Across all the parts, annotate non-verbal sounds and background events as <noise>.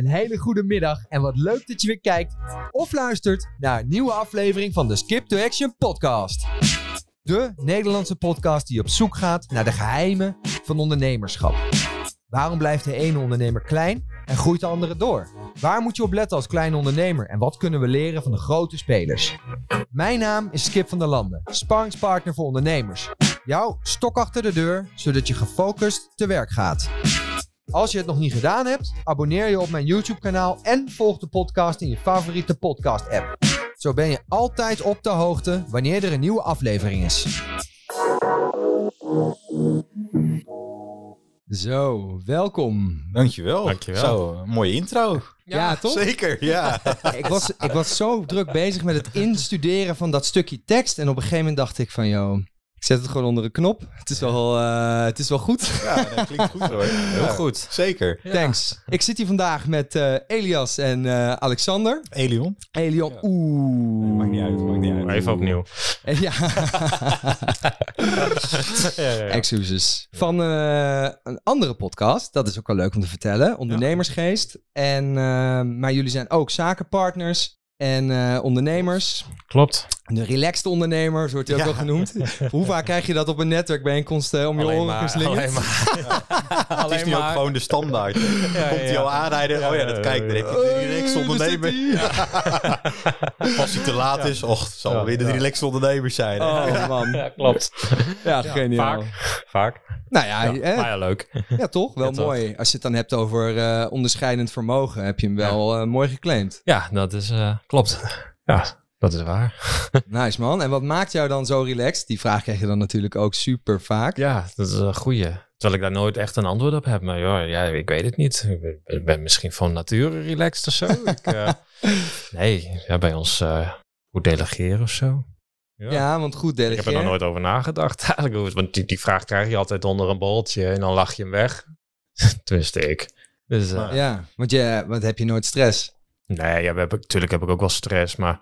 een hele goede middag en wat leuk dat je weer kijkt of luistert naar een nieuwe aflevering van de Skip to Action podcast. De Nederlandse podcast die op zoek gaat naar de geheimen van ondernemerschap. Waarom blijft de ene ondernemer klein en groeit de andere door? Waar moet je op letten als kleine ondernemer en wat kunnen we leren van de grote spelers? Mijn naam is Skip van der Landen, sparringspartner voor ondernemers. Jouw stok achter de deur, zodat je gefocust te werk gaat. Als je het nog niet gedaan hebt, abonneer je op mijn YouTube-kanaal en volg de podcast in je favoriete podcast-app. Zo ben je altijd op de hoogte wanneer er een nieuwe aflevering is. Zo, welkom. Dankjewel. Dankjewel. Zo, mooie intro. Ja, toch? Zeker, ja. <laughs> Ik was, ik was zo druk bezig met het instuderen van dat stukje tekst. En op een gegeven moment dacht ik van, joh, ik zet het gewoon onder een knop. Het is wel, eh, het is wel goed. ja, dat klinkt goed hoor. <laughs> Heel Ja. goed. Zeker. Thanks. Ik zit hier vandaag met eh, Elias en eh, Alexander. Elion. Elion, oeh. Maakt niet uit, maakt niet uit. Even opnieuw. Ja, <laughs> ja, ja, ja. excuses. Van eh, een andere podcast, dat is ook wel leuk om te vertellen. Ondernemersgeest. En, maar jullie zijn ook zakenpartners en eh, ondernemers. Klopt. De relaxed ondernemer, zo wordt hij ook Ja. wel genoemd. <laughs> Hoe vaak krijg je dat op een netwerkbijeenkomst eh, om je Alleen oren maar, geslingerd? alleen maar. <laughs> Het is nu ook gewoon de standaard. Komt hij ja. al aanrijden? Oh ja, dat heeft hij de relaxed Eh, daar ondernemer. Als hij te laat is, och, zal Ja, weer de ja. relaxed ondernemer zijn. hè? Oh man, <laughs> Ja, klopt. ja, geniaal. Vaak. Vaak. Nou ja, ja, leuk. ja toch? Wel Ja, toch. mooi. Als je het dan hebt over eh, onderscheidend vermogen, heb je hem wel eh, mooi geclaimd. Ja, dat is, eh, klopt. Ja, dat is waar. <laughs> Nice man. En wat maakt jou dan zo relaxed? Die vraag krijg je dan natuurlijk ook super vaak. Ja, dat is een goeie. Terwijl ik daar nooit echt een antwoord op heb. Maar joh, ja, ik weet het niet. Ik ben, ik ben misschien van nature relaxed of zo. <laughs> ik, eh, nee, ja, bij ons uh, goed delegeren of zo. Ja, want goed Ik delegeren. heb er nog nooit over nagedacht <laughs> eigenlijk. Want die, die vraag krijg je altijd onder een bolletje en dan lach je hem weg. Tenminste ik. Dus, eh, Ja, want je, wat heb je nooit stress? Nee, ja, we hebben, natuurlijk heb ik ook wel stress, maar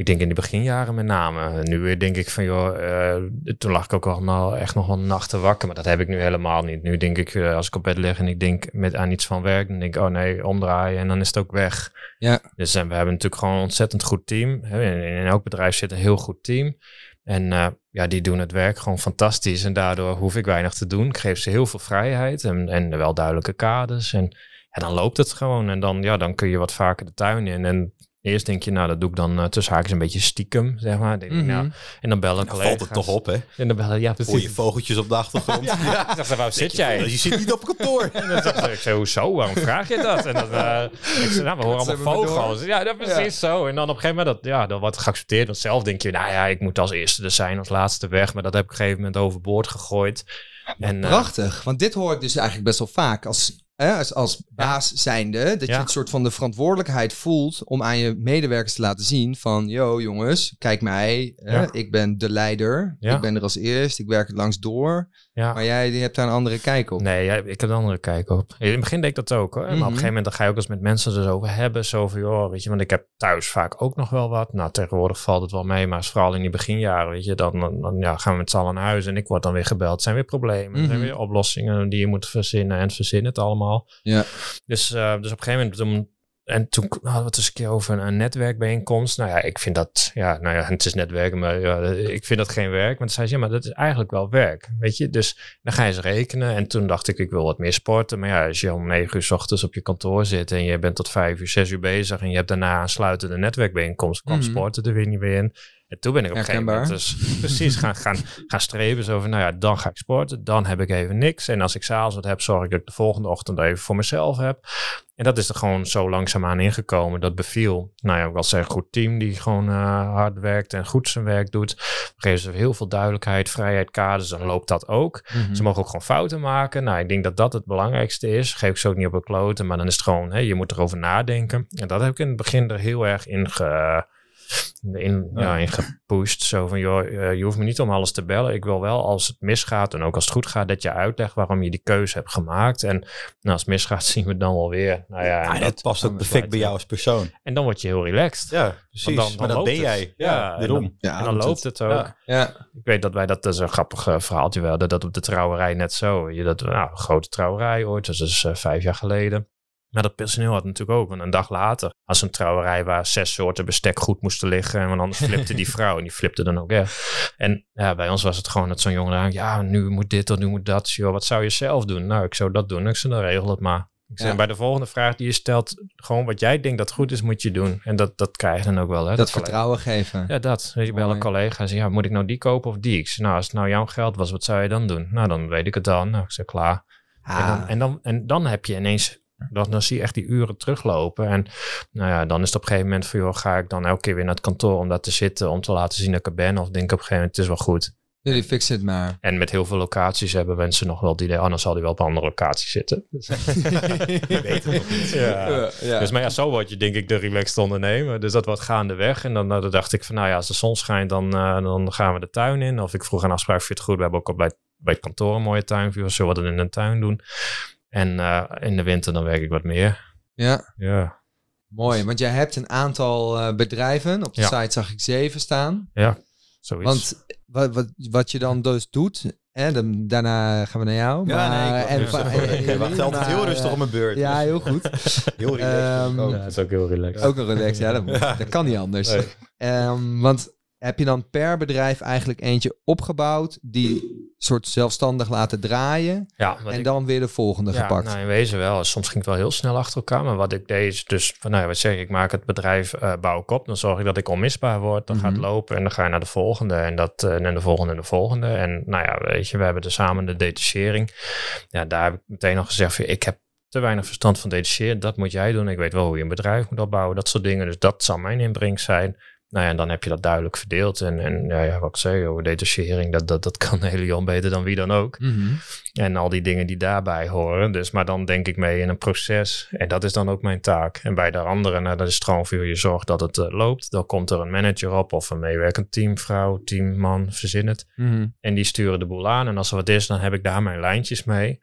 ik denk in de beginjaren met name. Nu weer denk ik van, joh, eh, toen lag ik ook allemaal echt nog wel nachten wakker, maar dat heb ik nu helemaal niet. Nu denk ik, eh, als ik op bed lig en ik denk met aan iets van werk, dan denk ik, oh nee, omdraaien en dan is het ook weg. Ja. Dus en we hebben natuurlijk gewoon een ontzettend goed team. In, in elk bedrijf zit een heel goed team. En eh, ja, die doen het werk gewoon fantastisch. En daardoor hoef ik weinig te doen. Ik geef ze heel veel vrijheid en, en wel duidelijke kaders. En ja, dan loopt het gewoon. En dan, ja, dan kun je wat vaker de tuin in. En eerst denk je, nou, dat doe ik dan uh, tussen haakjes een beetje stiekem, zeg maar. Denk, Mhm. nou, en dan bellen Dan collega's. valt het toch op, hè? En dan bellen, ja, Hoor je precies. vogeltjes op de achtergrond. <laughs> Ja, ik dacht, waar zit jij? Je zit niet op kantoor. <laughs> En dan dacht ik, zei, hoezo? Waarom vraag je dat? En dan, eh, ik zei, nou, we horen allemaal vogels. Ja, dat precies zo. En dan op een gegeven moment, dat, ja, dat wordt geaccepteerd. Want zelf denk je, nou ja, ik moet als eerste er zijn, als laatste weg. Maar dat heb ik op een gegeven moment overboord gegooid. En, eh, Prachtig, want dit hoor ik dus eigenlijk best wel vaak als, hè, als, als baas zijnde. Dat je het soort van de verantwoordelijkheid voelt om aan je medewerkers te laten zien van... Yo jongens, kijk mij, hè, ik ben de leider, Ja. ik ben er als eerst, ik werk het langs door. ja. Maar jij die hebt daar een andere kijk op. Nee, ik heb een andere kijk op. In het begin deed ik dat ook hoor. Maar op Mhm. een gegeven moment dan ga je ook eens met mensen er over hebben. Zo van, joh, weet je, want ik heb thuis vaak ook nog wel wat. Nou, tegenwoordig valt het wel mee. Maar vooral in die beginjaren, weet je, dan, dan, dan, ja, gaan we met z'n allen naar huis. En ik word dan weer gebeld. Zijn weer problemen. Er zijn Mhm. weer oplossingen die je moet verzinnen. En verzinnen het allemaal. Ja. Dus, eh, dus op een gegeven moment, toen, en toen hadden we het eens een keer over een, een netwerkbijeenkomst. Nou ja, ik vind dat, ja, nou ja, <laughs> het is netwerken, maar ja, ik vind dat geen werk. Toen zei ze, ja, maar dat is eigenlijk wel werk, weet je. Dus dan ga je eens rekenen. En toen dacht ik, ik wil wat meer sporten. Maar ja, als je om negen uur s ochtends op je kantoor zit en je bent tot vijf uur, zes uur bezig en je hebt daarna aansluitende netwerkbijeenkomst, kwam Mhm. sporten er weer niet meer in. En toen ben ik op een gegeven moment dus precies gaan, gaan, gaan streven. Zo van, nou ja, dan ga ik sporten. Dan heb ik even niks. En als ik s'avonds wat heb, zorg ik dat ik de volgende ochtend even voor mezelf heb. En dat is er gewoon zo langzaamaan ingekomen. Dat beviel. Nou ja, ik was een goed team die gewoon uh, hard werkt en goed zijn werk doet. Geven ze heel veel duidelijkheid, vrijheid, kaders. Dan loopt dat ook. Mhm. Ze mogen ook gewoon fouten maken. Nou, ik denk dat dat het belangrijkste is. Geef ik ze ook niet op een kloten. Maar dan is het gewoon, hè, je moet erover nadenken. En dat heb ik in het begin er heel erg in ge in, ja. in gepusht. Zo van, joh, uh, je hoeft me niet om alles te bellen. Ik wil wel, als het misgaat en ook als het goed gaat, dat je uitlegt waarom je die keuze hebt gemaakt. En nou, als het misgaat, <laughs> zien we het dan wel weer. Nou ja, en dat past ook perfect bij jou als persoon. En dan word je heel relaxed. Ja, precies. dan- dan maar dat ben het. jij. Ja, Ja, en daarom. dan- Ja, en dan loopt het ook. Ja. Ja. Ik weet dat wij, dat, dat is een grappig uh, verhaaltje wel, dat, dat op de trouwerij net zo. Je, dat, nou, een grote trouwerij ooit, dat is uh, vijf jaar geleden. Maar dat personeel had natuurlijk ook. Want een dag later, als een trouwerij waar zes soorten bestek goed moesten liggen. Want anders flipte die <laughs> vrouw en die flipte dan ook. Ja. En ja, bij ons was het gewoon dat zo'n jongen aan. Ja, nu moet dit of nu moet dat. Joh, wat zou je zelf doen? Nou, ik zou dat doen. Ik zou dan regel het maar. Ik zeg, bij de volgende vraag die je stelt, gewoon wat jij denkt dat goed is, moet je doen. En dat, dat krijg je dan ook wel. Hè, dat, vertrouwen geven. Ja, dat. Weet je, bij alle collega's, ja, moet ik nou die kopen of die? Ik nou, als het nou jouw geld was, wat zou je dan doen? Nou, dan weet ik het dan. Nou, ik zeg, klaar. En, dan, ah. en, dan, en dan heb je ineens dan, dan zie je echt die uren teruglopen. En nou ja, dan is het op een gegeven moment van, joh, ga ik dan elke keer weer naar het kantoor om daar te zitten, om te laten zien dat ik er ben? Of denk ik op een gegeven moment, het is wel goed. Jullie fixen het maar. En met heel veel locaties hebben mensen nog wel die idee, anders zal hij wel op een andere locatie zitten. <laughs> Dus, <laughs> weet nog niet. Ja. Ja, Dus maar ja, zo word je denk ik de relaxed ondernemer. Dus dat wordt gaandeweg. En dan, dan dacht ik van, nou ja, als de zon schijnt, dan, uh, dan gaan we de tuin in. Of ik vroeg een afspraak, vind je het goed? We hebben ook al bij, bij het kantoor een mooie tuinvuur. Zullen we dat in een tuin doen? En uh, in de winter dan werk ik wat meer. Ja. Ja. Mooi, want jij hebt een aantal uh, bedrijven. Op de site zag ik zeven staan. Ja, zoiets. Want wat, wat, wat je dan dus doet, en dan, daarna gaan we naar jou. Ja, maar, nee, ik wacht, en, wacht altijd heel rustig op mijn beurt. Ja, heel goed. <laughs> heel relaxed. Um, ook. Ja, het is ook heel relaxed. Ook een relaxed, ja, dat, <laughs> dat kan niet anders. Nee. Um, want heb je dan per bedrijf eigenlijk eentje opgebouwd die soort zelfstandig laten draaien ja, en dan weer de volgende ja, gepakt? Nou, in wezen wel. Soms ging het wel heel snel achter elkaar, maar wat ik deed is dus, van, nou ja, wat zeg ik, ik maak het bedrijf, uh, bouw ik op, dan zorg ik dat ik onmisbaar word, dan mm gaat het mhm. lopen en dan ga je naar de volgende en dat uh, en de volgende en de volgende en nou ja, weet je, we hebben er samen de detachering. Ja, daar heb ik meteen al gezegd, van, ik heb te weinig verstand van detacheren, dat moet jij doen. Ik weet wel hoe je een bedrijf moet opbouwen, dat soort dingen. Dus dat zal mijn inbreng zijn. Nou ja, en dan heb je dat duidelijk verdeeld. En, en ja, ja, wat ik zei, over detachering, dat, dat, dat kan Helion beter dan wie dan ook. Mhm. En al die dingen die daarbij horen. Dus, maar dan denk ik mee in een proces. En dat is dan ook mijn taak. En bij de anderen, nou, dat is stroomvuur. Je zorgt dat het uh, loopt. Dan komt er een manager op of een meewerkend teamvrouw, teamman, verzin het. Mhm. En die sturen de boel aan. En als er wat is, dan heb ik daar mijn lijntjes mee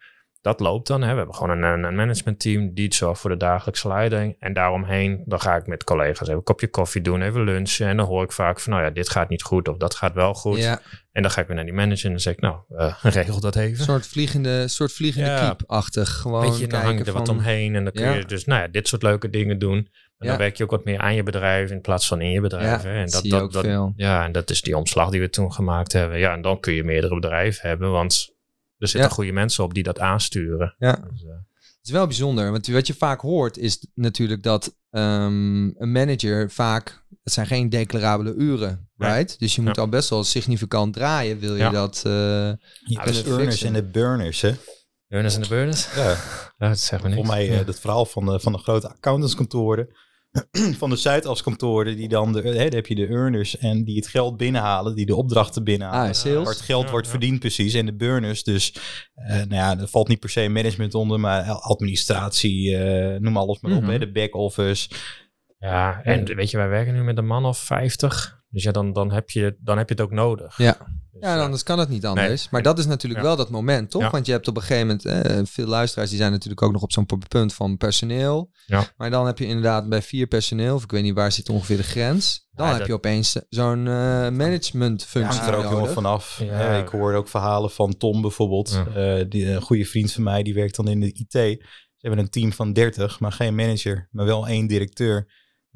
dat loopt dan. Hè. We hebben gewoon een, een managementteam die zorgt voor de dagelijkse leiding. En daaromheen, dan ga ik met collega's even een kopje koffie doen, even lunchen. En dan hoor ik vaak van, nou ja, dit gaat niet goed of dat gaat wel goed. Ja. En dan ga ik weer naar die manager en dan zeg ik, nou, uh, <laughs> regel dat even. Een soort vliegende, soort vliegende ja. keep-achtig. Gewoon Weet je, dan hang je er wat omheen en dan kun je dus, nou ja, dit soort leuke dingen doen. En dan werk je ook wat meer aan je bedrijf in plaats van in je bedrijf. En dat, dat, dat, ja, en dat is die omslag die we toen gemaakt hebben. Ja, en dan kun je meerdere bedrijven hebben, want er zitten goede mensen op die dat aansturen. Ja. Dus, uh, het is wel bijzonder, want wat je vaak hoort is natuurlijk dat um, een manager vaak, het zijn geen declarabele uren, right? Dus je moet al best wel significant draaien, wil je ja. dat uh, ja, de earners en de burners, hè? Earners en de burners? Ja. <laughs> dat zeggen we niet. Voor mij uh, het verhaal van de, van de grote accountantskantoren <clears throat> van de Zuidaskantoren, die dan, de, hè, dan heb je de earners en die het geld binnenhalen, die de opdrachten binnenhalen. Ah, sales. Waar het geld wordt verdiend precies. En de burners, dus uh, nou ja, er valt niet per se management onder, maar administratie, uh, noem alles maar op, mhm. hè, de back office. Ja, en weet je, wij werken nu met een man of 50. Dus ja, dan, dan, heb je, dan heb je het ook nodig. Ja. Dus, ja, anders kan het niet anders. Maar dat is natuurlijk wel dat moment, toch? Want je hebt op een gegeven moment, eh, veel luisteraars die zijn natuurlijk ook nog op zo'n punt van personeel. Ja. Maar dan heb je inderdaad bij vier personeel, of ik weet niet waar zit ongeveer de grens. Dan heb je opeens zo'n uh, managementfunctie. Ja, er ook helemaal vanaf. Ja. ik hoor ook verhalen van Tom bijvoorbeeld. Uh, die, een goede vriend van mij, die werkt dan in de IT. Ze hebben een team van 30, maar geen manager, maar wel één directeur.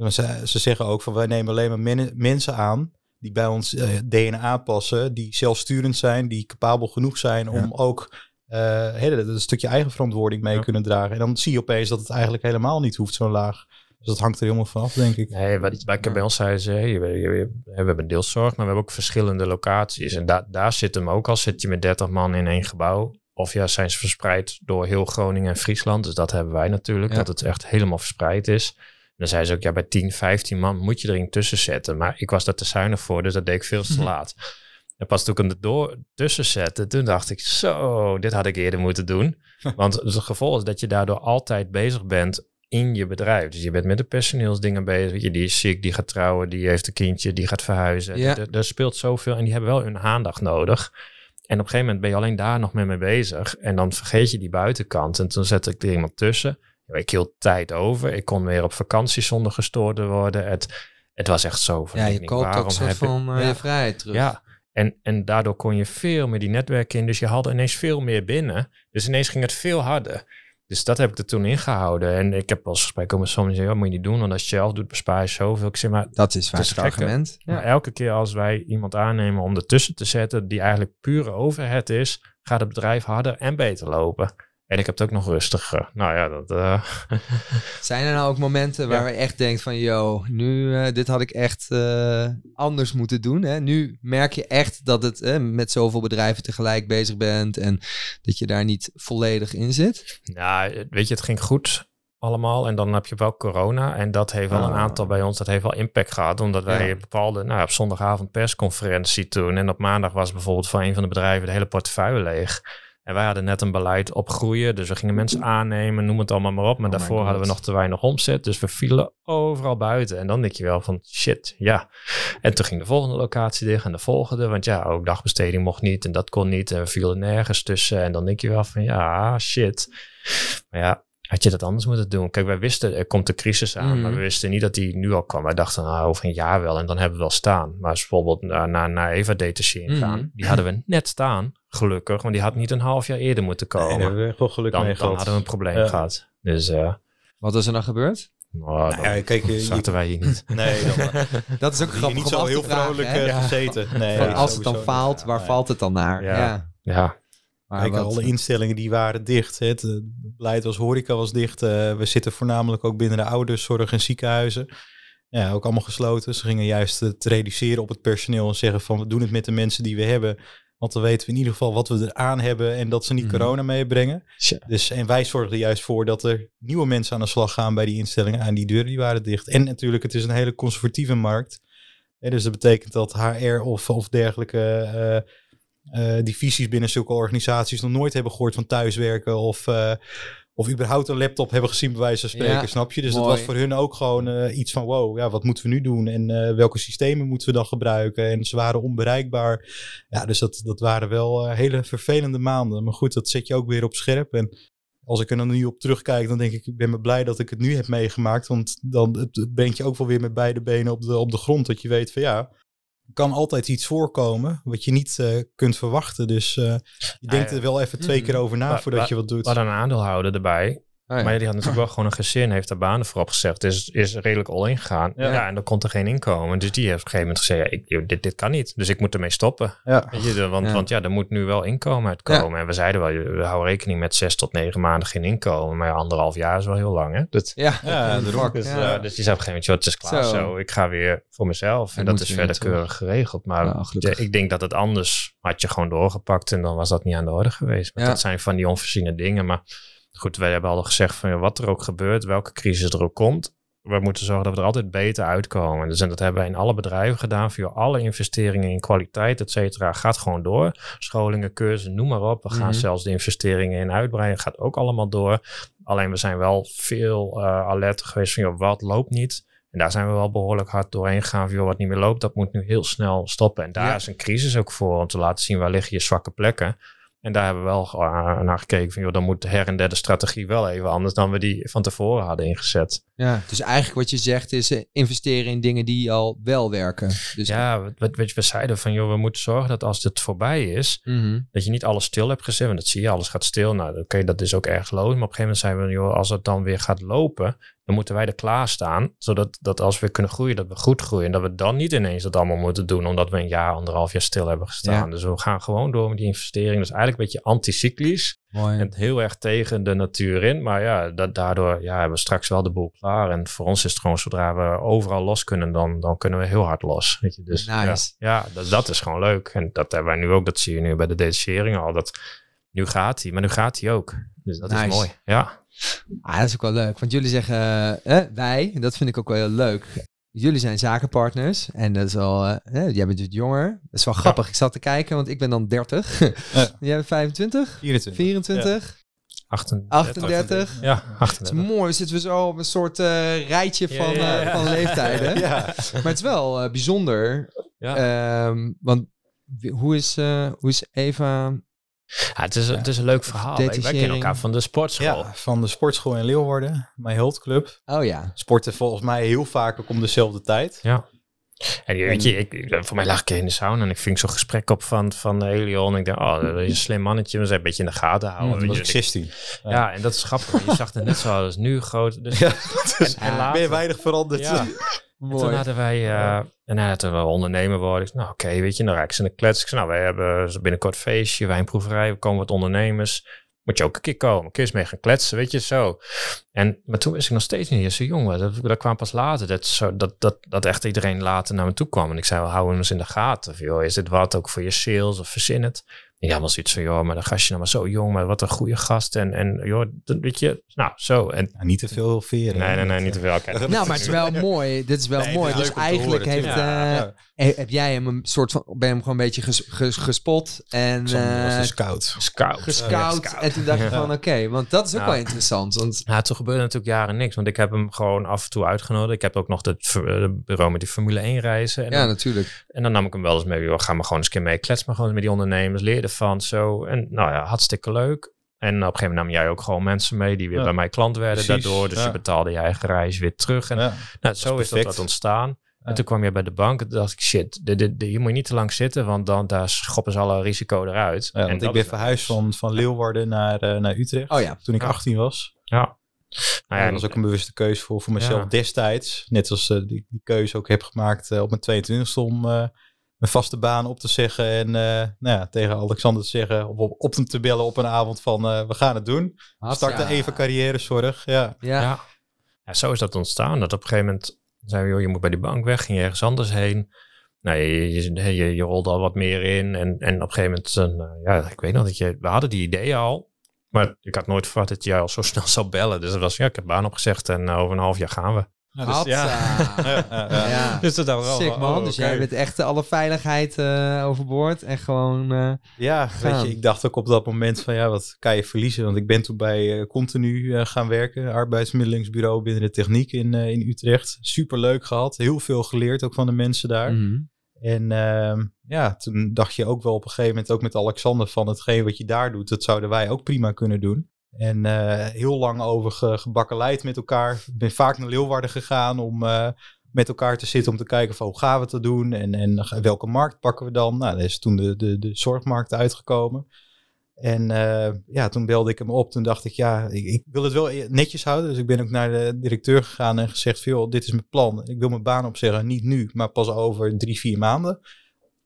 Ze, ze zeggen ook van wij nemen alleen maar mensen aan die bij ons uh, eh, DNA passen, die zelfsturend zijn, die capabel genoeg zijn om ook uh, een stukje eigen verantwoording mee kunnen dragen. En dan zie je opeens dat het eigenlijk helemaal niet hoeft zo laag. Dus dat hangt er helemaal vanaf, denk ik. Nee, wat bij, bij ons zeiden ze, hey, we, we, hebben deelzorg, maar we hebben ook verschillende locaties. En da daar zit hem ook al, zit je met 30 man in één gebouw. Of ja, zijn ze verspreid door heel Groningen en Friesland. Dus dat hebben wij natuurlijk, dat het echt helemaal verspreid is dan zei ze ook, ja, bij 10, 15 man moet je er in tussen zetten. Maar ik was daar te zuinig voor, dus dat deed ik veel te mhm. laat. En pas toen ik hem er door tussen zette, toen dacht ik, zo, dit had ik eerder moeten doen. <laughs> Want het gevolg is dat je daardoor altijd bezig bent in je bedrijf. Dus je bent met de personeelsdingen bezig. Je, die is ziek, die gaat trouwen, die heeft een kindje, die gaat verhuizen. Ja. Er, speelt zoveel en die hebben wel hun aandacht nodig. En op een gegeven moment ben je alleen daar nog mee, mee bezig. En dan vergeet je die buitenkant. En toen zette ik er iemand tussen ik hield tijd over. Ik kon weer op vakantie zonder gestoord te worden. Het, het was echt zo. Van, ja, je koopt ook soort van uh, je vrijheid terug. Ja, en, en daardoor kon je veel meer die netwerken in. Dus je had ineens veel meer binnen. Dus ineens ging het veel harder. Dus dat heb ik er toen ingehouden. En ik heb als gesprek met sommigen zeggen, moet je niet doen? Want als je zelf doet, bespaar je zoveel. Ik zeg maar, dat is vaak het argument. Ja. Maar elke keer als wij iemand aannemen om ertussen te zetten, die eigenlijk pure overhead is, gaat het bedrijf harder en beter lopen. En ik heb het ook nog rustiger. Nou ja, dat... Uh... <laughs> Zijn er nou ook momenten waar we echt denkt van... yo, nu, uh, dit had ik echt anders moeten doen. Hè? Nu merk je echt dat het met zoveel bedrijven tegelijk bezig bent... en dat je daar niet volledig in zit. Nou, weet je, het ging goed allemaal. En dan heb je wel corona. En dat heeft wel een ah. aantal bij ons, dat heeft wel impact gehad. Omdat wij ja. bepaalde, nou op zondagavond persconferentie toen. En op maandag was bijvoorbeeld van een van de bedrijven de hele portefeuille leeg. En wij hadden net een beleid op groeien. Dus we gingen mensen aannemen, noem het allemaal maar op. Maar oh daarvoor hadden we nog te weinig omzet. Dus we vielen overal buiten. En dan denk je wel van shit, ja. En toen ging de volgende locatie dicht en de volgende. Want ja, ook dagbesteding mocht niet en dat kon niet. En we vielen nergens tussen. En dan denk je wel van ja, shit. Maar ja, had je dat anders moeten doen? Kijk, wij wisten, er komt de crisis aan, maar we mhm. wisten niet dat die nu al kwam. Wij dachten, nou, over een jaar wel en dan hebben we wel staan. Maar als bijvoorbeeld naar, naar, naar Eva detachering gaan, mhm. die hadden we net staan, gelukkig. Want die had niet een half jaar eerder moeten komen. Nee, hebben we gewoon geluk dan, mee dan hadden we een probleem gehad. Dus, uh, Wat is er dan gebeurd? Nou, nou ja, kijk, je, zaten wij hier niet. <laughs> nee, dan, <laughs> dat is ook grappig. niet zo heel vrolijk uh, gezeten. Nee, als het dan faalt, waar valt het dan naar? Ja. ja. Maar Kijk, alle instellingen die waren dicht. Het beleid was horeca was dicht. Uh, we zitten voornamelijk ook binnen de ouderszorg en ziekenhuizen. Ja, ook allemaal gesloten. Ze gingen juist te reduceren op het personeel en zeggen van we doen het met de mensen die we hebben. Want dan weten we in ieder geval wat we eraan hebben en dat ze niet mhm. corona meebrengen. Dus, en wij zorgden juist voor dat er nieuwe mensen aan de slag gaan bij die instellingen. En die deuren die waren dicht. En natuurlijk, het is een hele conservatieve markt. dus dat betekent dat HR of, of dergelijke uh, divisies binnen zulke organisaties nog nooit hebben gehoord van thuiswerken of, uh, of überhaupt een laptop hebben gezien, bij wijze van spreken, snap je? Dus mooi. dat was voor hun ook gewoon uh, iets van: wow, ja, wat moeten we nu doen en welke systemen moeten we dan gebruiken? En ze waren onbereikbaar. Ja, dus dat, dat waren wel hele vervelende maanden. Maar goed, dat zet je ook weer op scherp. En als ik er dan nu op terugkijk, dan denk ik, ik ben me blij dat ik het nu heb meegemaakt. Want dan het brengt je ook wel weer met beide benen op de, op de grond. Dat je weet van ja, kan altijd iets voorkomen wat je niet uh, kunt verwachten. Dus uh, je denkt er wel even twee mm. keer over na voordat je wat doet. Hadden een aandeelhouder erbij. Oh, maar die had natuurlijk wel gewoon een gezin, heeft daar banen voor opgezegd. Dus is redelijk al ingegaan. Ja. ja. en dan komt er geen inkomen. Dus die heeft op een gegeven moment gezegd, ja, ik, dit, dit kan niet. Dus ik moet ermee stoppen. Ja. Weet je, want, ja. want ja, er moet nu wel inkomen uitkomen. En we zeiden wel, we houden rekening met zes tot negen maanden geen inkomen. Maar anderhalf jaar is wel heel lang, hè? Dat, ja, ja, dus, uh, dus die zei op een gegeven moment, het is klaar zo. zo. Ik ga weer voor mezelf. En dat, is verder keurig geregeld. Maar ik denk dat het anders had je gewoon doorgepakt. En dan was dat niet aan de orde geweest. Maar dat zijn van die onvoorziene dingen. Maar goed, wij hebben al gezegd van wat er ook gebeurt, welke crisis er ook komt, we moeten zorgen dat we er altijd beter uitkomen. Dus en dat hebben wij in alle bedrijven gedaan. Via alle investeringen in kwaliteit, et cetera, gaat gewoon door. Scholingen, cursussen, noem maar op. We gaan mhm. zelfs de investeringen in uitbreiden, gaat ook allemaal door. Alleen we zijn wel veel uh, alert geweest van, joh, wat loopt niet? En daar zijn we wel behoorlijk hard doorheen gegaan. Van, joh, wat niet meer loopt, dat moet nu heel snel stoppen. En daar is een crisis ook voor, om te laten zien waar liggen je zwakke plekken. En daar hebben we wel uh, naar gekeken van, joh, dan moet de her en der de strategie wel even anders dan we die van tevoren hadden ingezet. Ja, dus eigenlijk wat je zegt is uh, investeren in dingen die al wel werken. Dus ja, wat, we zeiden van, joh, we moeten zorgen dat als het voorbij is, mhm. dat je niet alles stil hebt gezet. Want dat zie je, alles gaat stil. Nou, oké, okay, dat is ook erg logisch. Maar op een gegeven moment zijn we, joh, als het dan weer gaat lopen, dan moeten wij er klaar staan. Zodat dat als we kunnen groeien, dat we goed groeien. En dat we dan niet ineens dat allemaal moeten doen, omdat we een jaar, anderhalf jaar stil hebben gestaan. Dus we gaan gewoon door met die investering. Dus eigenlijk een beetje anticyclisch. Mooi. En heel erg tegen de natuur in. Maar ja, dat, daardoor ja, hebben we straks wel de boel klaar. En voor ons is het gewoon, zodra we overal los kunnen, dan, dan kunnen we heel hard los. Weet je? Dus nice. ja, ja dat, dat is gewoon leuk. En dat hebben wij nu ook, dat zie je nu bij de detachering al. Dat, nu gaat hij, maar nu gaat hij ook. Dus dat is mooi. Ja. Ah, dat is ook wel leuk. Want jullie zeggen eh, wij, dat vind ik ook wel heel leuk. Jullie zijn zakenpartners en dat is al, uh, jij bent dus jonger. Dat is wel grappig. Ik zat te kijken, want ik ben dan 30. <laughs> jij bent 25? 24. 24? 38. 38. Ja, 38. Het is mooi. Zitten we zo op een soort uh, rijtje van, ja, uh, van leeftijden. <laughs> ja. Maar het is wel uh, bijzonder. Ja. Um, want hoe is, hoe is Eva ja, het, is, het is een leuk verhaal. Wij, kennen elkaar van de sportschool. Ja, van de sportschool in Leeuwarden, mijn Club. Oh ja. Sporten volgens mij heel vaak ook om dezelfde tijd. Ja. En weet je, ik, voor mij lag ik in de sauna en ik ving zo'n gesprek op van, van Elion. En ik dacht, oh, dat is een slim mannetje. We zijn een beetje in de gaten houden. Ja, was ik 16. Ja. en dat is grappig. Je zag het net zoals nu groot. Dus, ja, <laughs> dus en, later, ben je weinig veranderd. Ja. <laughs> toen hadden wij, uh, en hij we ondernemer worden. Ik nou oké, weet je, dan raak ik ze in de klets. Ik zei, nou, wij hebben binnenkort feestje, wijnproeverij. We komen wat ondernemers moet je ook een keer komen. Kun je eens mee gaan kletsen, weet je, zo. En, maar toen was ik nog steeds niet zo jong. Dat, dat kwam pas later. Dat, zo, dat, dat, dat echt iedereen later naar me toe kwam. En ik zei, wel, hou eens in de gaten. Of, joh, is dit wat ook voor je sales of verzin het? Ja, was iets van, joh, maar dan gastje nou maar zo jong, maar wat een goede gast. En, en joh, weet je, nou, zo. En, niet te veel veren. Nee, nee, nee, niet te veel. <laughs> Nou, maar het is wel <laughs> mooi. Dit is wel mooi. Dus eigenlijk heeft, uh, heb jij hem een soort van, ben je hem gewoon een beetje ges, ges, gespot. En, uh, was een scout. Scout. Gescout. Ja, en toen dacht je van, oké, want dat is ook wel interessant. Want... Ja, toen gebeurde natuurlijk jaren niks. Want ik heb hem gewoon af en toe uitgenodigd. Ik heb ook nog het bureau met die Formule 1 reizen. En ja, natuurlijk. En dan nam ik hem wel eens mee. Joh, ga maar gewoon eens een keer mee. Klets maar gewoon met die ondernemers. Leer ervan, zo. En nou ja, hartstikke leuk. En op een gegeven moment nam jij ook gewoon mensen mee die weer bij mij klant werden daardoor. Dus je betaalde je eigen reis weer terug. En nou, zo is, dat wat ontstaan. En toen kwam je bij de bank en dacht ik, shit, de, de, de, hier moet je niet te lang zitten, want dan daar schoppen ze alle risico eruit. Ja, en ik ben verhuisd van, van Leeuwarden naar, uh, naar Utrecht oh, ja. toen ik 18 was. Ja. Nou ja, dat was ook een bewuste keuze voor, voor mezelf destijds. Net als uh, die, die keuze ook heb gemaakt uh, op mijn 22e om mijn vaste baan op te zeggen en uh, nou ja, tegen Alexander te zeggen, of op, op hem te bellen op een avond van uh, we gaan het doen. Starten ja. even carrièrezorg. Ja. Ja. ja. Ja. zo is dat ontstaan. Dat op een gegeven moment zei joh, je moet bij die bank weg, ging je ergens anders heen. Nou, je, je, je, je rolde al wat meer in en, en op een gegeven moment, uh, ja, ik weet nog dat je, we hadden die ideeën al, maar ik had nooit verwacht dat jij al zo snel zou bellen. Dus dat was, ja, ik heb baan opgezegd en over een half jaar gaan we. Ja, dus, <laughs> ja. ja, ja, Dus dat wel. Sick man. Oh, dus jij bent echt alle veiligheid uh, overboord en gewoon. Uh, ja, gaan. weet je, ik dacht ook op dat moment van ja, wat kan je verliezen? Want ik ben toen bij uh, Continu gaan werken, arbeidsmiddelingsbureau binnen de techniek in, in Utrecht. Super leuk gehad, heel veel geleerd ook van de mensen daar. Mm -hmm. En ehm, ja, toen dacht je ook wel op een gegeven moment, ook met Alexander, van hetgeen wat je daar doet, dat zouden wij ook prima kunnen doen. En uh, heel lang over met elkaar. Ik ben vaak naar Leeuwarden gegaan om uh, met elkaar te zitten om te kijken van hoe gaan we het doen en, en welke markt pakken we dan. Nou, daar is toen de, de, de zorgmarkt uitgekomen. En uh, ja, toen belde ik hem op. Toen dacht ik, ja, ik, wil het wel netjes houden. Dus ik ben ook naar de directeur gegaan en gezegd, veel, dit is mijn plan. Ik wil mijn baan opzeggen, niet nu, maar pas over drie, vier maanden.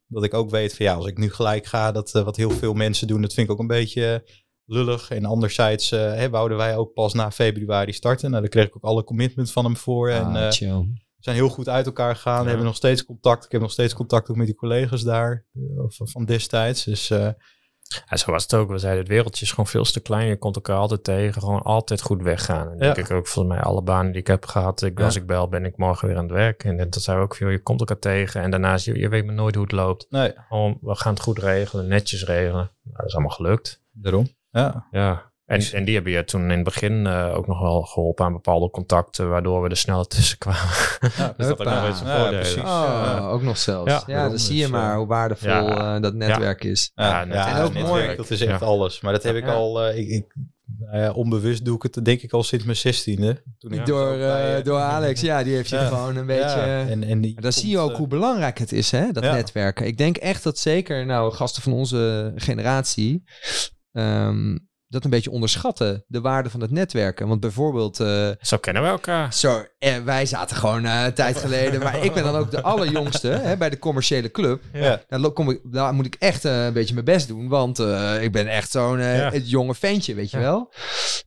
Dat ik ook weet van ja, als ik nu gelijk ga, dat wat heel veel mensen doen, dat vind ik ook een beetje lullig. En anderzijds uh, hè, wouden wij ook pas na februari starten. Nou, daar kreeg ik ook alle commitment van hem voor. Ah, en uh, zijn heel goed uit elkaar gegaan. We hebben nog steeds contact. Ik heb nog steeds contact ook met die collega's daar uh, van destijds. Dus ja, zo was het ook. We zeiden, het wereldje is gewoon veel te klein. Je komt elkaar altijd tegen. Gewoon altijd goed weggaan. En ja. denk ik ook volgens mij alle banen die ik heb gehad. Ik, ja. Als ik bel, ben ik morgen weer aan het werk. En dat zei ook veel. Je komt elkaar tegen. En daarnaast, je, je weet maar nooit hoe het loopt. Nee. Gewoon, we gaan het goed regelen. Netjes regelen. Nou, dat is allemaal gelukt. Daarom. Ja. ja. En, en die hebben je toen in het begin uh, ook nog wel geholpen aan bepaalde contacten, waardoor we er sneller <laughs> tussen kwamen. Ja, dus dat ook nog eens een ja, precies. Oh, ook nog zelfs. Ja, ja dan zie je maar hoe waardevol uh, dat netwerk is. Ja, en ook mooi. Dat is echt alles. Maar dat heb ik al, uh, ik, ik nou ja, onbewust doe ik het denk ik al sinds mijn zestiende. Toen ik door, door Alex, ja, die heeft je gewoon een beetje... En, en die dan zie je ook hoe belangrijk het is, hè, dat netwerken. Ik denk echt dat zeker, nou, gasten van onze generatie... Um, dat een beetje onderschatten, de waarde van het netwerken. Want bijvoorbeeld... Uh, zo kennen we elkaar. Zo, eh, wij zaten gewoon uh, een tijd geleden, maar ik ben dan ook de <laughs> allerjongste hè, bij de commerciële club. Ja. Daar, kom ik, daar moet ik echt een beetje mijn best doen, want ik ben echt zo'n ja. jonge ventje, weet je wel.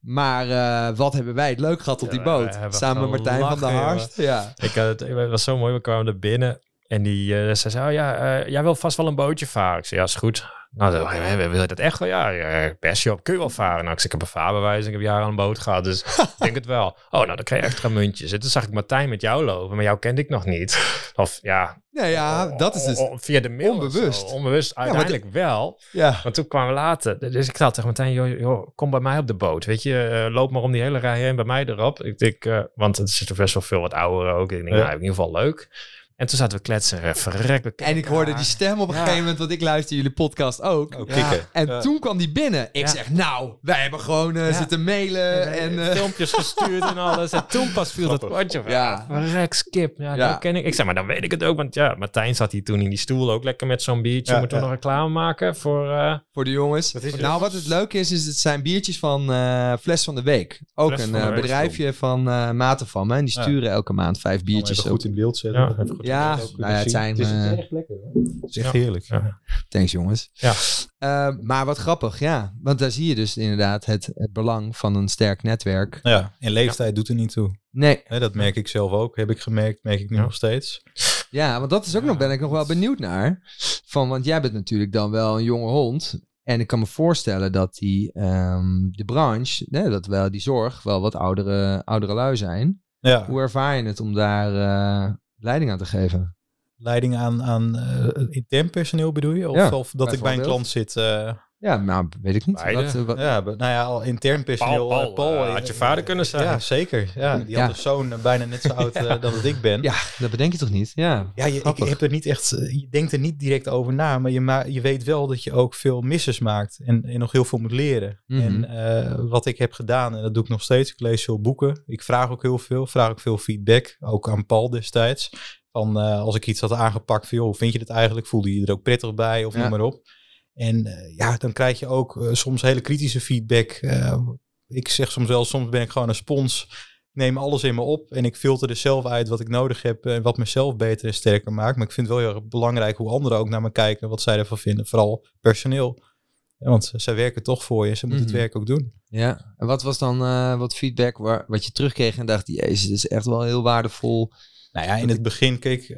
Maar wat hebben wij het leuk gehad op die boot, samen met Martijn van der Harst. Ja. Ik, het, het was zo mooi, we kwamen er binnen en die uh, zei, oh ja, uh, jij wil vast wel een bootje varen. Ik zei, ja, is goed. Nou, dan, we willen dat echt wel. Ja, persje op, kun je wel varen. Nou, ik, zeg, ik heb een vaarbewijs, ik heb jaren aan een boot gehad, dus <laughs> ik denk het wel. Oh, nou, dan krijg je extra muntjes. En toen zag ik Martijn met jou lopen, maar jou kende ik nog niet. Of ja... Ja, ja, dat is dus via de mail onbewust. Onbewust, uiteindelijk wel. Ja. Want toen kwamen we later. Dus ik zei tegen Martijn, joh, joh, kom bij mij op de boot. Weet je, uh, loop maar om die hele rij heen bij mij erop. Ik denk, uh, want het is toch best wel veel wat ouder ook. Ik denk, nou, in ieder geval leuk. En toen zaten we kletsen, verrekken. En ik hoorde die stem op een gegeven moment, want ik luister jullie podcast ook. Oh, ja. En toen kwam die binnen. Ik zeg, nou, wij hebben gewoon uh, zitten mailen en... Uh, filmpjes gestuurd en alles. En toen pas viel dat kwartje. Ja. Verrek, skip. Ja, dat ken ik. Ik zeg, maar dan weet ik het ook. Want ja, Martijn zat hier toen in die stoel ook lekker met zo'n biertje. Moeten we nog reclame maken voor... Uh, voor de jongens. Wat nou, wat het leuke is, is het zijn biertjes van Fles van de Week. Ook een bedrijfje van maten van me. En die sturen elke maand vijf biertjes. goed in beeld zetten. Ja, nou ja, het zijn... Het is, uh, echt lekker hoor. Het is echt heerlijk. Ja. Thanks jongens. Ja. Uh, maar wat grappig, ja. Want daar zie je dus inderdaad het, het belang van een sterk netwerk. Ja, en leeftijd doet er niet toe. Nee. dat merk ik zelf ook. Heb ik gemerkt, merk ik nu nog steeds. Ja, want dat is ook nog, ben ik nog wel benieuwd naar. Van, want jij bent natuurlijk dan wel een jonge hond. En ik kan me voorstellen dat die, um, de branche, nee, dat wel die zorg, wel wat oudere, oudere lui zijn. Ja. Hoe ervaar je het om daar uh, leiding aan te geven? Leiding aan, aan uh, intern personeel bedoel je? Of, ja, of dat ik bij een klant zit? Uh, ja, nou, weet ik niet. Wat, wat, ja, nou ja, al intern personeel. Paul, Paul, Paul had je vader kunnen zijn. Ja, zeker. Ja, die ja. had een zoon bijna net zo oud uh, <laughs> dan dat ik ben. Ja, dat bedenk je toch niet? Ja, ja je, ik, heb er niet echt, je denkt er niet direct over na, maar je, ma je weet wel dat je ook veel misses maakt en, en nog heel veel moet leren. Mm -hmm. En wat ik heb gedaan, en dat doe ik nog steeds, ik lees veel boeken. Ik vraag ook heel veel, vraag ook veel feedback, ook aan Paul destijds. Van uh, als ik iets had aangepakt, van, joh, hoe vind je het eigenlijk? Voelde je er ook prettig bij of ja. noem maar op. En uh, ja, dan krijg je ook uh, soms hele kritische feedback. ik zeg soms wel, soms ben ik gewoon een spons. Ik neem alles in me op en ik filter er zelf uit wat ik nodig heb en wat mezelf beter en sterker maakt. Maar ik vind het wel heel erg belangrijk hoe anderen ook naar me kijken, wat zij ervan vinden. Vooral personeel. Ja, want zij werken toch voor je, ze moeten mm -hmm. het mhm. werk ook doen. Ja, en wat was dan wat feedback waar, wat je terugkreeg en dacht, jezus, dit is echt wel heel waardevol nou ja, in het begin, kijk,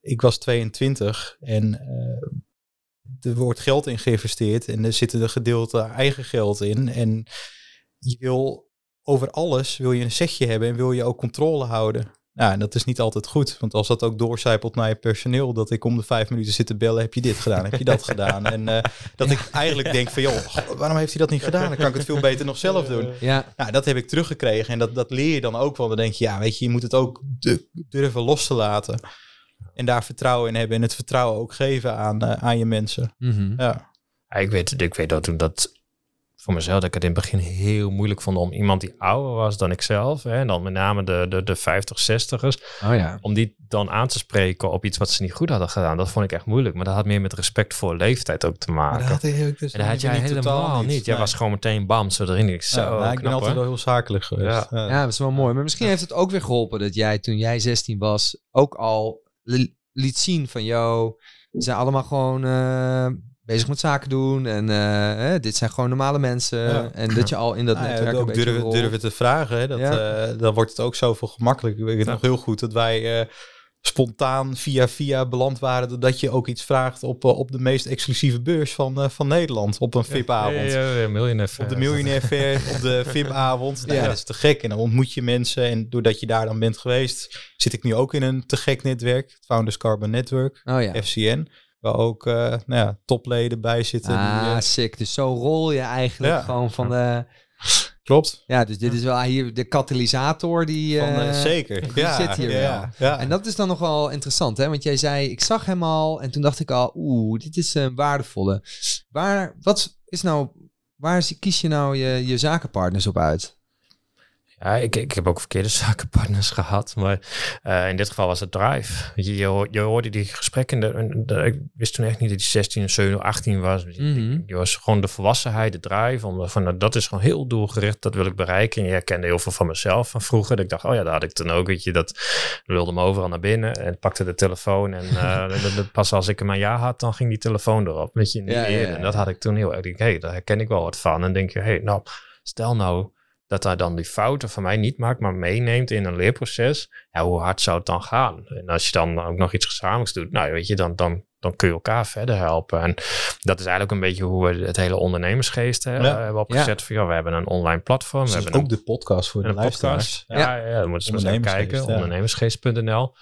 ik was 22 en er wordt geld in geïnvesteerd en er zitten er gedeelte eigen geld in. En je wil over alles wil je een setje hebben en wil je ook controle houden. Ja, en dat is niet altijd goed. Want als dat ook doorcijpelt naar je personeel, dat ik om de vijf minuten zit te bellen, heb je dit gedaan, heb je dat gedaan. En uh, dat ik eigenlijk denk van, joh, waarom heeft hij dat niet gedaan? Dan kan ik het veel beter nog zelf doen. Ja. Nou, dat heb ik teruggekregen en dat, dat leer je dan ook wel. Dan denk je, ja, weet je, je moet het ook durven los te laten. En daar vertrouwen in hebben en het vertrouwen ook geven aan, uh, aan je mensen. Mm -hmm. ja. ja. Ik weet, ik weet dat toen dat voor mezelf dat ik het in het begin heel moeilijk vond om iemand die ouder was dan ik zelf, hè, en dan met name de, de, de 50, 60ers, oh ja. om die dan aan te spreken op iets wat ze niet goed hadden gedaan. Dat vond ik echt moeilijk. Maar dat had meer met respect voor leeftijd ook te maken. Maar dat had ik dus en dat had jij helemaal niet. Jij was gewoon meteen bam, zo erin. Ik, zo, ja, nou, ik ben altijd wel heel zakelijk geweest. Ja. ja. dat is wel mooi. Maar misschien heeft het ook weer geholpen dat jij toen jij 16 was ook al liet zien van jou. Ze zijn allemaal gewoon uh, bezig met zaken doen. En uh, dit zijn gewoon normale mensen. En dat je al in dat <laughs> nou, netwerk ook durven, durven te vragen. Hè, dat, ja. uh, dan wordt het ook zoveel gemakkelijker. Ik weet het nog heel goed dat wij spontaan via via beland waren... doordat je ook iets vraagt op, op de meest exclusieve beurs van, van Nederland. Op een VIP-avond. Ja, ja, miljonair op de miljonair <laughs> fair, op de VIP-avond. Nou, dat is te gek. En dan ontmoet je mensen. En doordat je daar dan bent geweest... zit ik nu ook in een te gek netwerk. Founders Carbon Network, oh, FCN... Waar ook uh, nou ja, topleden bij zitten. Ah, die, uh, sick. Dus zo rol je eigenlijk ja. gewoon van de... Klopt. Ja, dus dit is wel hier de katalysator die... Van, uh, zeker. Die ja, zit hier ja, wel. Ja. En dat is dan nog wel interessant, hè? Want jij zei, ik zag hem al en toen dacht ik al, oeh, dit is een waardevolle. Waar, wat is nou, waar kies je nou je, je zakenpartners op uit? Ja, ik, ik heb ook verkeerde <laughs> zakenpartners gehad, maar uh, in dit geval was het Drive. Je, je, je hoorde die gesprekken, de, de, ik wist toen echt niet dat hij 16, 17, 18 was. Mm -hmm. Je was gewoon de volwassenheid, de drive, om, van, nou, dat is gewoon heel doelgericht, dat wil ik bereiken. En je herkende heel veel van mezelf van vroeger. Dat ik dacht, oh ja, daar had ik toen ook, weet je, dat wilde me overal naar binnen en pakte de telefoon. En <laughs> uh, pas als ik hem een ja had, dan ging die telefoon erop, weet je, niet ja, ja, ja, En dat had ik toen heel erg, hé, hey, daar herken ik wel wat van. En denk je, hé, hey, nou, stel nou dat hij dan die fouten van mij niet maakt, maar meeneemt in een leerproces. Ja, hoe hard zou het dan gaan? En als je dan ook nog iets gezamenlijks doet, nou weet je, dan, dan, dan kun je elkaar verder helpen. En dat is eigenlijk een beetje hoe we het hele ondernemersgeest hè, ja. hebben opgezet. Ja. we hebben een online platform. Dus we hebben ook de podcast voor de luisteraars. Ja, ja, ja, moeten ze maar even kijken. Ondernemersgeest.nl.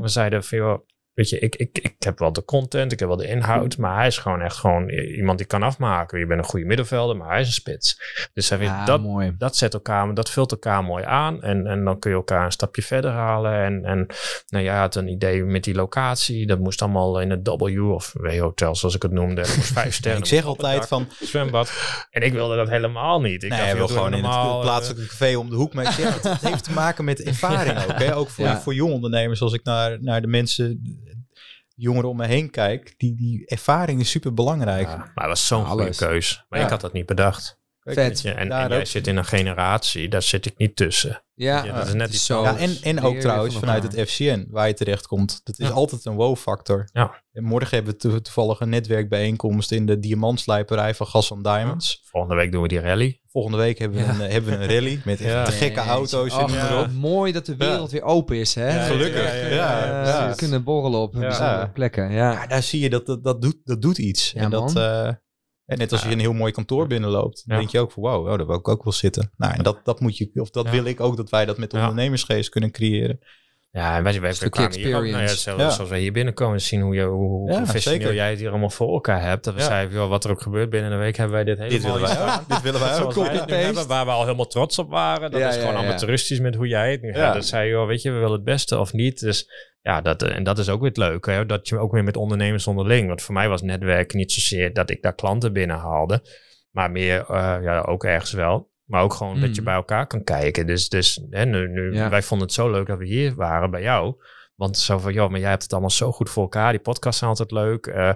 We zeiden van, weet je, ik, ik, ik heb wel de content, ik heb wel de inhoud, maar hij is gewoon echt gewoon iemand die kan afmaken. Je bent een goede middenvelder, maar hij is een spits. Dus hij vindt, dat, mooi. dat zet elkaar, dat vult elkaar mooi aan en, en dan kun je elkaar een stapje verder halen. En, en nou ja, had een idee met die locatie, dat moest allemaal in het W of W-hotel, zoals ik het noemde. vijf <laughs> sterren. ik zeg altijd van... Zwembad. En ik wilde dat helemaal niet. Ik nee, dacht, wil gewoon in het plaatselijke café om de hoek. Maar het, het, heeft te maken met <laughs> ervaring ook. Hè? Ook voor, voor jonge ondernemers, als ik naar, naar de mensen jongeren om me heen kijk, die, die ervaring is super belangrijk. maar dat was zo'n goede keus. Maar ik had dat niet bedacht. Vet. en, en jij zit in een generatie, daar zit ik niet tussen. Ja, dat is net iets zo. Ja, en, en ook trouwens vanuit het FCN, waar je terecht komt. Dat is altijd een wow-factor. Ja. En morgen hebben we toevallig een netwerkbijeenkomst in de diamantslijperij van Gas Diamonds. Volgende week doen we die rally. Volgende week hebben we, een, eh, hebben we een rally met echt gekke auto's. Oh, mooi dat de wereld weer open is. Hè? Gelukkig. Ja, We kunnen borrelen op bijzondere plekken. Ja. daar zie je dat dat, dat, doet, dat doet iets. en dat, uh, en net als je een heel mooi kantoor binnenloopt, dan denk je ook van wow, oh, daar wil ik ook wel zitten. Nou, en dat, dat moet je, of dat wil ik ook dat wij dat met ondernemersgeest kunnen creëren. Ja, en wij, wij, wij kwamen hier ook, nou ja, zelfs als wij hier binnenkomen, zien hoe, je, hoe ja, professioneel jij het hier allemaal voor elkaar hebt. Dat we zeiden, joh, wat er ook gebeurt binnen een week, hebben wij dit helemaal dit willen wij ook. dit willen wij ook. Wij hebben, waar we al helemaal trots op waren. Dat is gewoon amateuristisch met hoe jij het nu gaat. Dat zei, joh, weet je, we willen het beste of niet. Dus ja, dat, en dat is ook weer het leuke. Hè? Dat je ook weer met ondernemers onderling. Want voor mij was netwerken niet zozeer dat ik daar klanten binnenhaalde. Maar meer, uh, ja, ook ergens wel. Maar ook gewoon dat je mm. bij elkaar kan kijken. Dus, dus hè, nu, nu wij vonden het zo leuk dat we hier waren bij jou. Want zo van, joh, maar jij hebt het allemaal zo goed voor elkaar. Die podcasts zijn altijd leuk. Uh,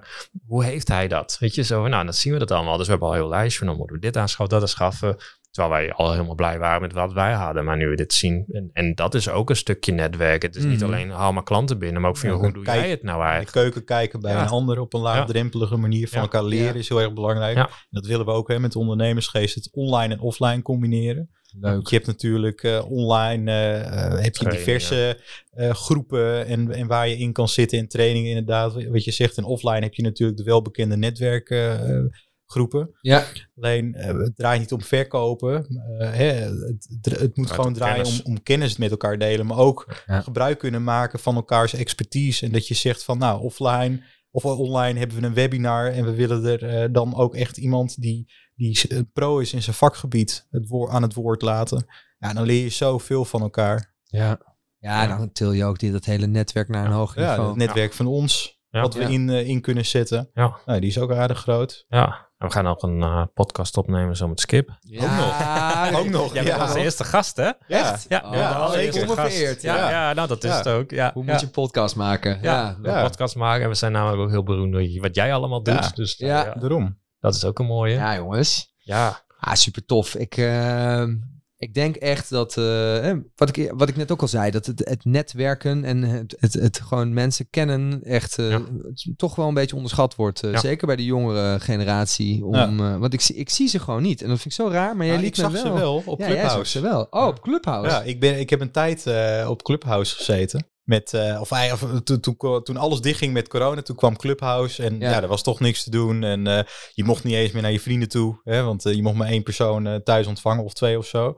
hoe heeft hij dat? Weet je, zo van, nou, dan zien we dat allemaal. Dus we hebben al een heel lijstje van, dan moeten we dit aanschaffen, dat aanschaffen. Terwijl wij al helemaal blij waren met wat wij hadden. Maar nu we dit zien. En, en dat is ook een stukje netwerk. Het is niet mhm. alleen haal maar klanten binnen. Maar ook van hoe doe jij het nou eigenlijk? De keuken kijken bij een ander op een laagdrempelige manier van elkaar leren is heel erg belangrijk. Dat willen we ook hè, met ondernemersgeest. Het online en offline combineren. Leuk. Je hebt natuurlijk uh, online uh, heb je diverse uh, groepen en, en waar je in kan zitten in trainingen inderdaad. Wat je zegt, en offline heb je natuurlijk de welbekende netwerken groepen. Ja. Alleen uh, het draait niet om verkopen. Uh, hè, het, het, moet gewoon draaien om, om, kennis met elkaar delen. Maar ook gebruik kunnen maken van elkaars expertise. En dat je zegt van nou offline of online hebben we een webinar. En we willen er uh, dan ook echt iemand die, die pro is in zijn vakgebied het woord, aan het woord laten. Ja, dan leer je zoveel van elkaar. Ja, ja, dan til je ook die, dat hele netwerk naar een hoger niveau. Ja, het netwerk van ons. Wat we in, in kunnen zetten. Ja. Nou, die is ook aardig groot. Ja, we gaan ook een uh, podcast opnemen zo met Skip. Ja, ook nog. ook nog. Jij bent onze eerste gast, hè? Echt? Ja, oh, ja allereerste gast. Ja, ja. nou dat is het ook. Ja. Hoe moet je een podcast maken? Ja, een podcast maken. En we zijn namelijk ook heel beroemd door wat jij allemaal doet. Dus ja, daarom. Dat is ook een mooie. Ja, jongens. Ja. Ah, super tof. Ik, uh, ik denk echt dat, uh, wat, ik, wat ik net ook al zei, dat het, het netwerken en het, het, het, gewoon mensen kennen echt uh, toch wel een beetje onderschat wordt. Uh, Zeker bij de jongere generatie. Om, ja. want ik, ik zie ze gewoon niet. En dat vind ik zo raar, maar jij nou, liet me wel. ze wel op Clubhouse. ze wel. Oh, op Clubhouse. Ja, ik, ben, ik heb een tijd op Clubhouse gezeten. Met, uh, of, of toen, toen, toen alles dichtging met corona, toen kwam Clubhouse en ja, er was toch niks te doen. En uh, je mocht niet eens meer naar je vrienden toe, hè, want uh, je mocht maar één persoon thuis ontvangen of twee of zo.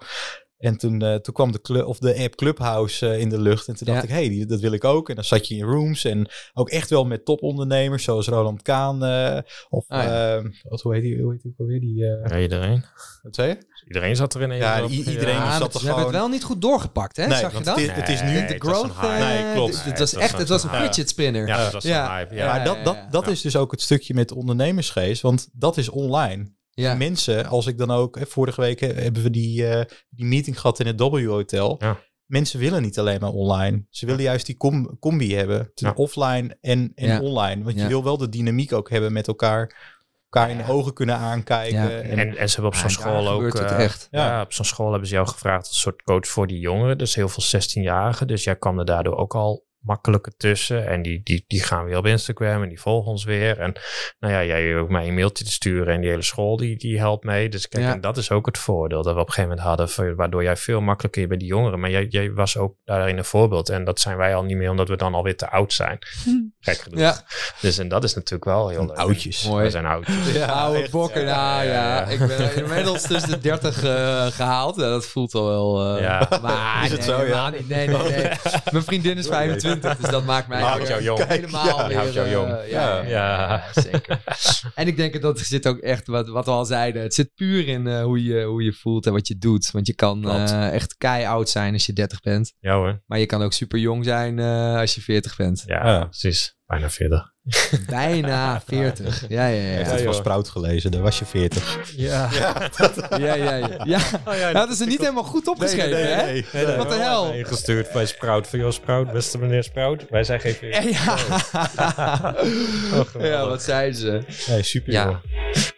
En toen, uh, toen kwam de, club, of de app Clubhouse uh, in de lucht. En toen dacht ik, hé, hey, dat wil ik ook. En dan zat je in rooms. En ook echt wel met topondernemers, zoals Roland Kaan. Uh, of, ah, ja. wat, hoe heet die, hoe heet die ook alweer? Die, ja, iedereen. Wat zei je? Iedereen zat erin. Ja, iedereen ja, zat er gewoon... hebben het wel niet goed doorgepakt, hè? Nee, Zag je dat? Het is, het is nu nee, de growth. nee, klopt. Het was echt, het was een fidget spinner. Ja, dat was ja. hype. Ja. Maar dat, dat, dat is dus ook het stukje met ondernemersgeest. Want dat is online. Ja. Mensen, als ik dan ook, vorige week hebben we die, uh, die meeting gehad in het W-hotel. Ja. Mensen willen niet alleen maar online. Ze willen juist die com combi hebben. Ja. Offline en, en online. Want je wil wel de dynamiek ook hebben met elkaar. Elkaar in de ogen kunnen aankijken. En, en, en, ze hebben op zo'n school ook. Uh, echt. Ja. op zo'n school hebben ze jou gevraagd als soort coach voor die jongeren. Dus heel veel 16-jarigen. Dus jij kwam er daardoor ook al makkelijker tussen. En die, die, die gaan weer op Instagram en die volgen ons weer. En nou ja, jij hoeft mij een mailtje te sturen en die hele school die, die helpt mee. Dus kijk, en dat is ook het voordeel dat we op een gegeven moment hadden, waardoor jij veel makkelijker bij die jongeren. Maar jij, jij was ook daarin een voorbeeld. En dat zijn wij al niet meer, omdat we dan alweer te oud zijn. Kijk genoeg. Ja. Dus en dat is natuurlijk wel heel leuk. Oudjes. Mooi. We zijn oudjes. Ja, oude bokken. Nou ja, ik ben inmiddels tussen de 30 uh, gehaald. Ja, dat voelt al wel. Uh, ja. <laughs> Maar, is het zo? Ja. Nee, nee, nee. <laughs> Mijn vriendin is 25. 28, dus dat maakt mij houdt jou jong. helemaal ja, weer... houdt jou jong. Uh, ja, ja, zeker. <laughs> en ik denk dat er zit ook echt, wat, wat we al zeiden, het zit puur in uh, hoe, je, hoe je voelt en wat je doet. Want je kan uh, echt kei oud zijn als je 30 bent. Ja hoor. Maar je kan ook super jong zijn als je 40 bent. Ja, precies. Bijna 40. <laughs> Bijna 40. Ja, ja, ja. Heeft het van Sprout gelezen, daar was je 40. Ja. Ja, ja, <laughs> ja. ja. ja. Oh, ja dat is er niet helemaal goed opgeschreven, nee, nee, nee, hè? Nee, Wat de hel? Ingestuurd bij Sprout. Van, joh, Sprout, beste meneer Sprout. Wij zijn geen 40. Ja, oh, <laughs> ja wat zeiden ze? Nee, super. Ja.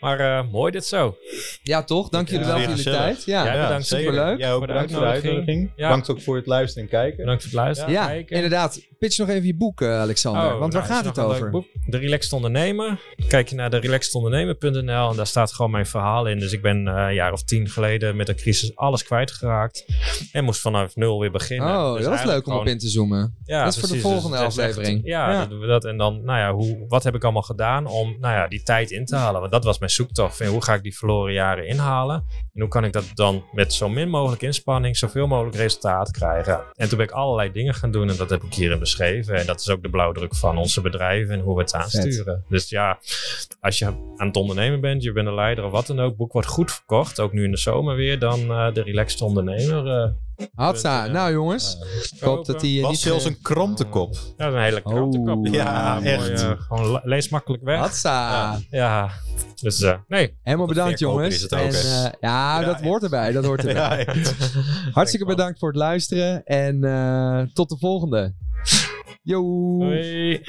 Maar uh, mooi dit zo. Ja, toch? Dank jullie wel voor jullie tijd. Ja, ja bedankt. Superleuk. Jij ook voor de bedankt voor de uitnodiging. Ja. Bedankt ook voor het luisteren en kijken. Bedankt voor het luisteren ja, inderdaad. Pitch nog even je boek, uh, Alexander. Oh, want nou, gaat het over? De Relaxed Ondernemer. Kijk je naar de relaxedondernemer.nl en daar staat gewoon mijn verhaal in. Dus ik ben uh, een jaar of tien geleden met de crisis alles kwijtgeraakt. En moest vanaf nul weer beginnen. Oh, dus dat is leuk gewoon... om op in te zoomen. Ja, dat is precies, voor de volgende dus aflevering. Echt, ja, ja. Dat doen we dat. En dan, nou ja, hoe, wat heb ik allemaal gedaan om nou ja, die tijd in te halen? Want dat was mijn zoektocht. Van, hoe ga ik die verloren jaren inhalen? En hoe kan ik dat dan met zo min mogelijk inspanning, zoveel mogelijk resultaat krijgen? En toen ben ik allerlei dingen gaan doen en dat heb ik hierin beschreven. En dat is ook de blauwdruk van onze bedrijven en hoe we het aansturen. Vet. Dus ja, als je aan het ondernemen bent, je bent een leider of wat dan ook, boek wordt goed verkocht, ook nu in de zomer weer, dan uh, de Relaxed Ondernemer. Uh, Hatsa. Nou jongens, ik hoop dat hij Was niet... zelfs een krantenkop. Ja, een hele krantenkop. Oh, ja, echt. uh, gewoon lees makkelijk weg. Hatsa. Ja, ja. dus uh, nee. Helemaal bedankt jongens. Is het ook, en, uh, ja, ja, dat hoort erbij. Dat hoort <laughs> erbij. Ja, Hartstikke bedankt voor het luisteren en tot de volgende. Yo. Hoi.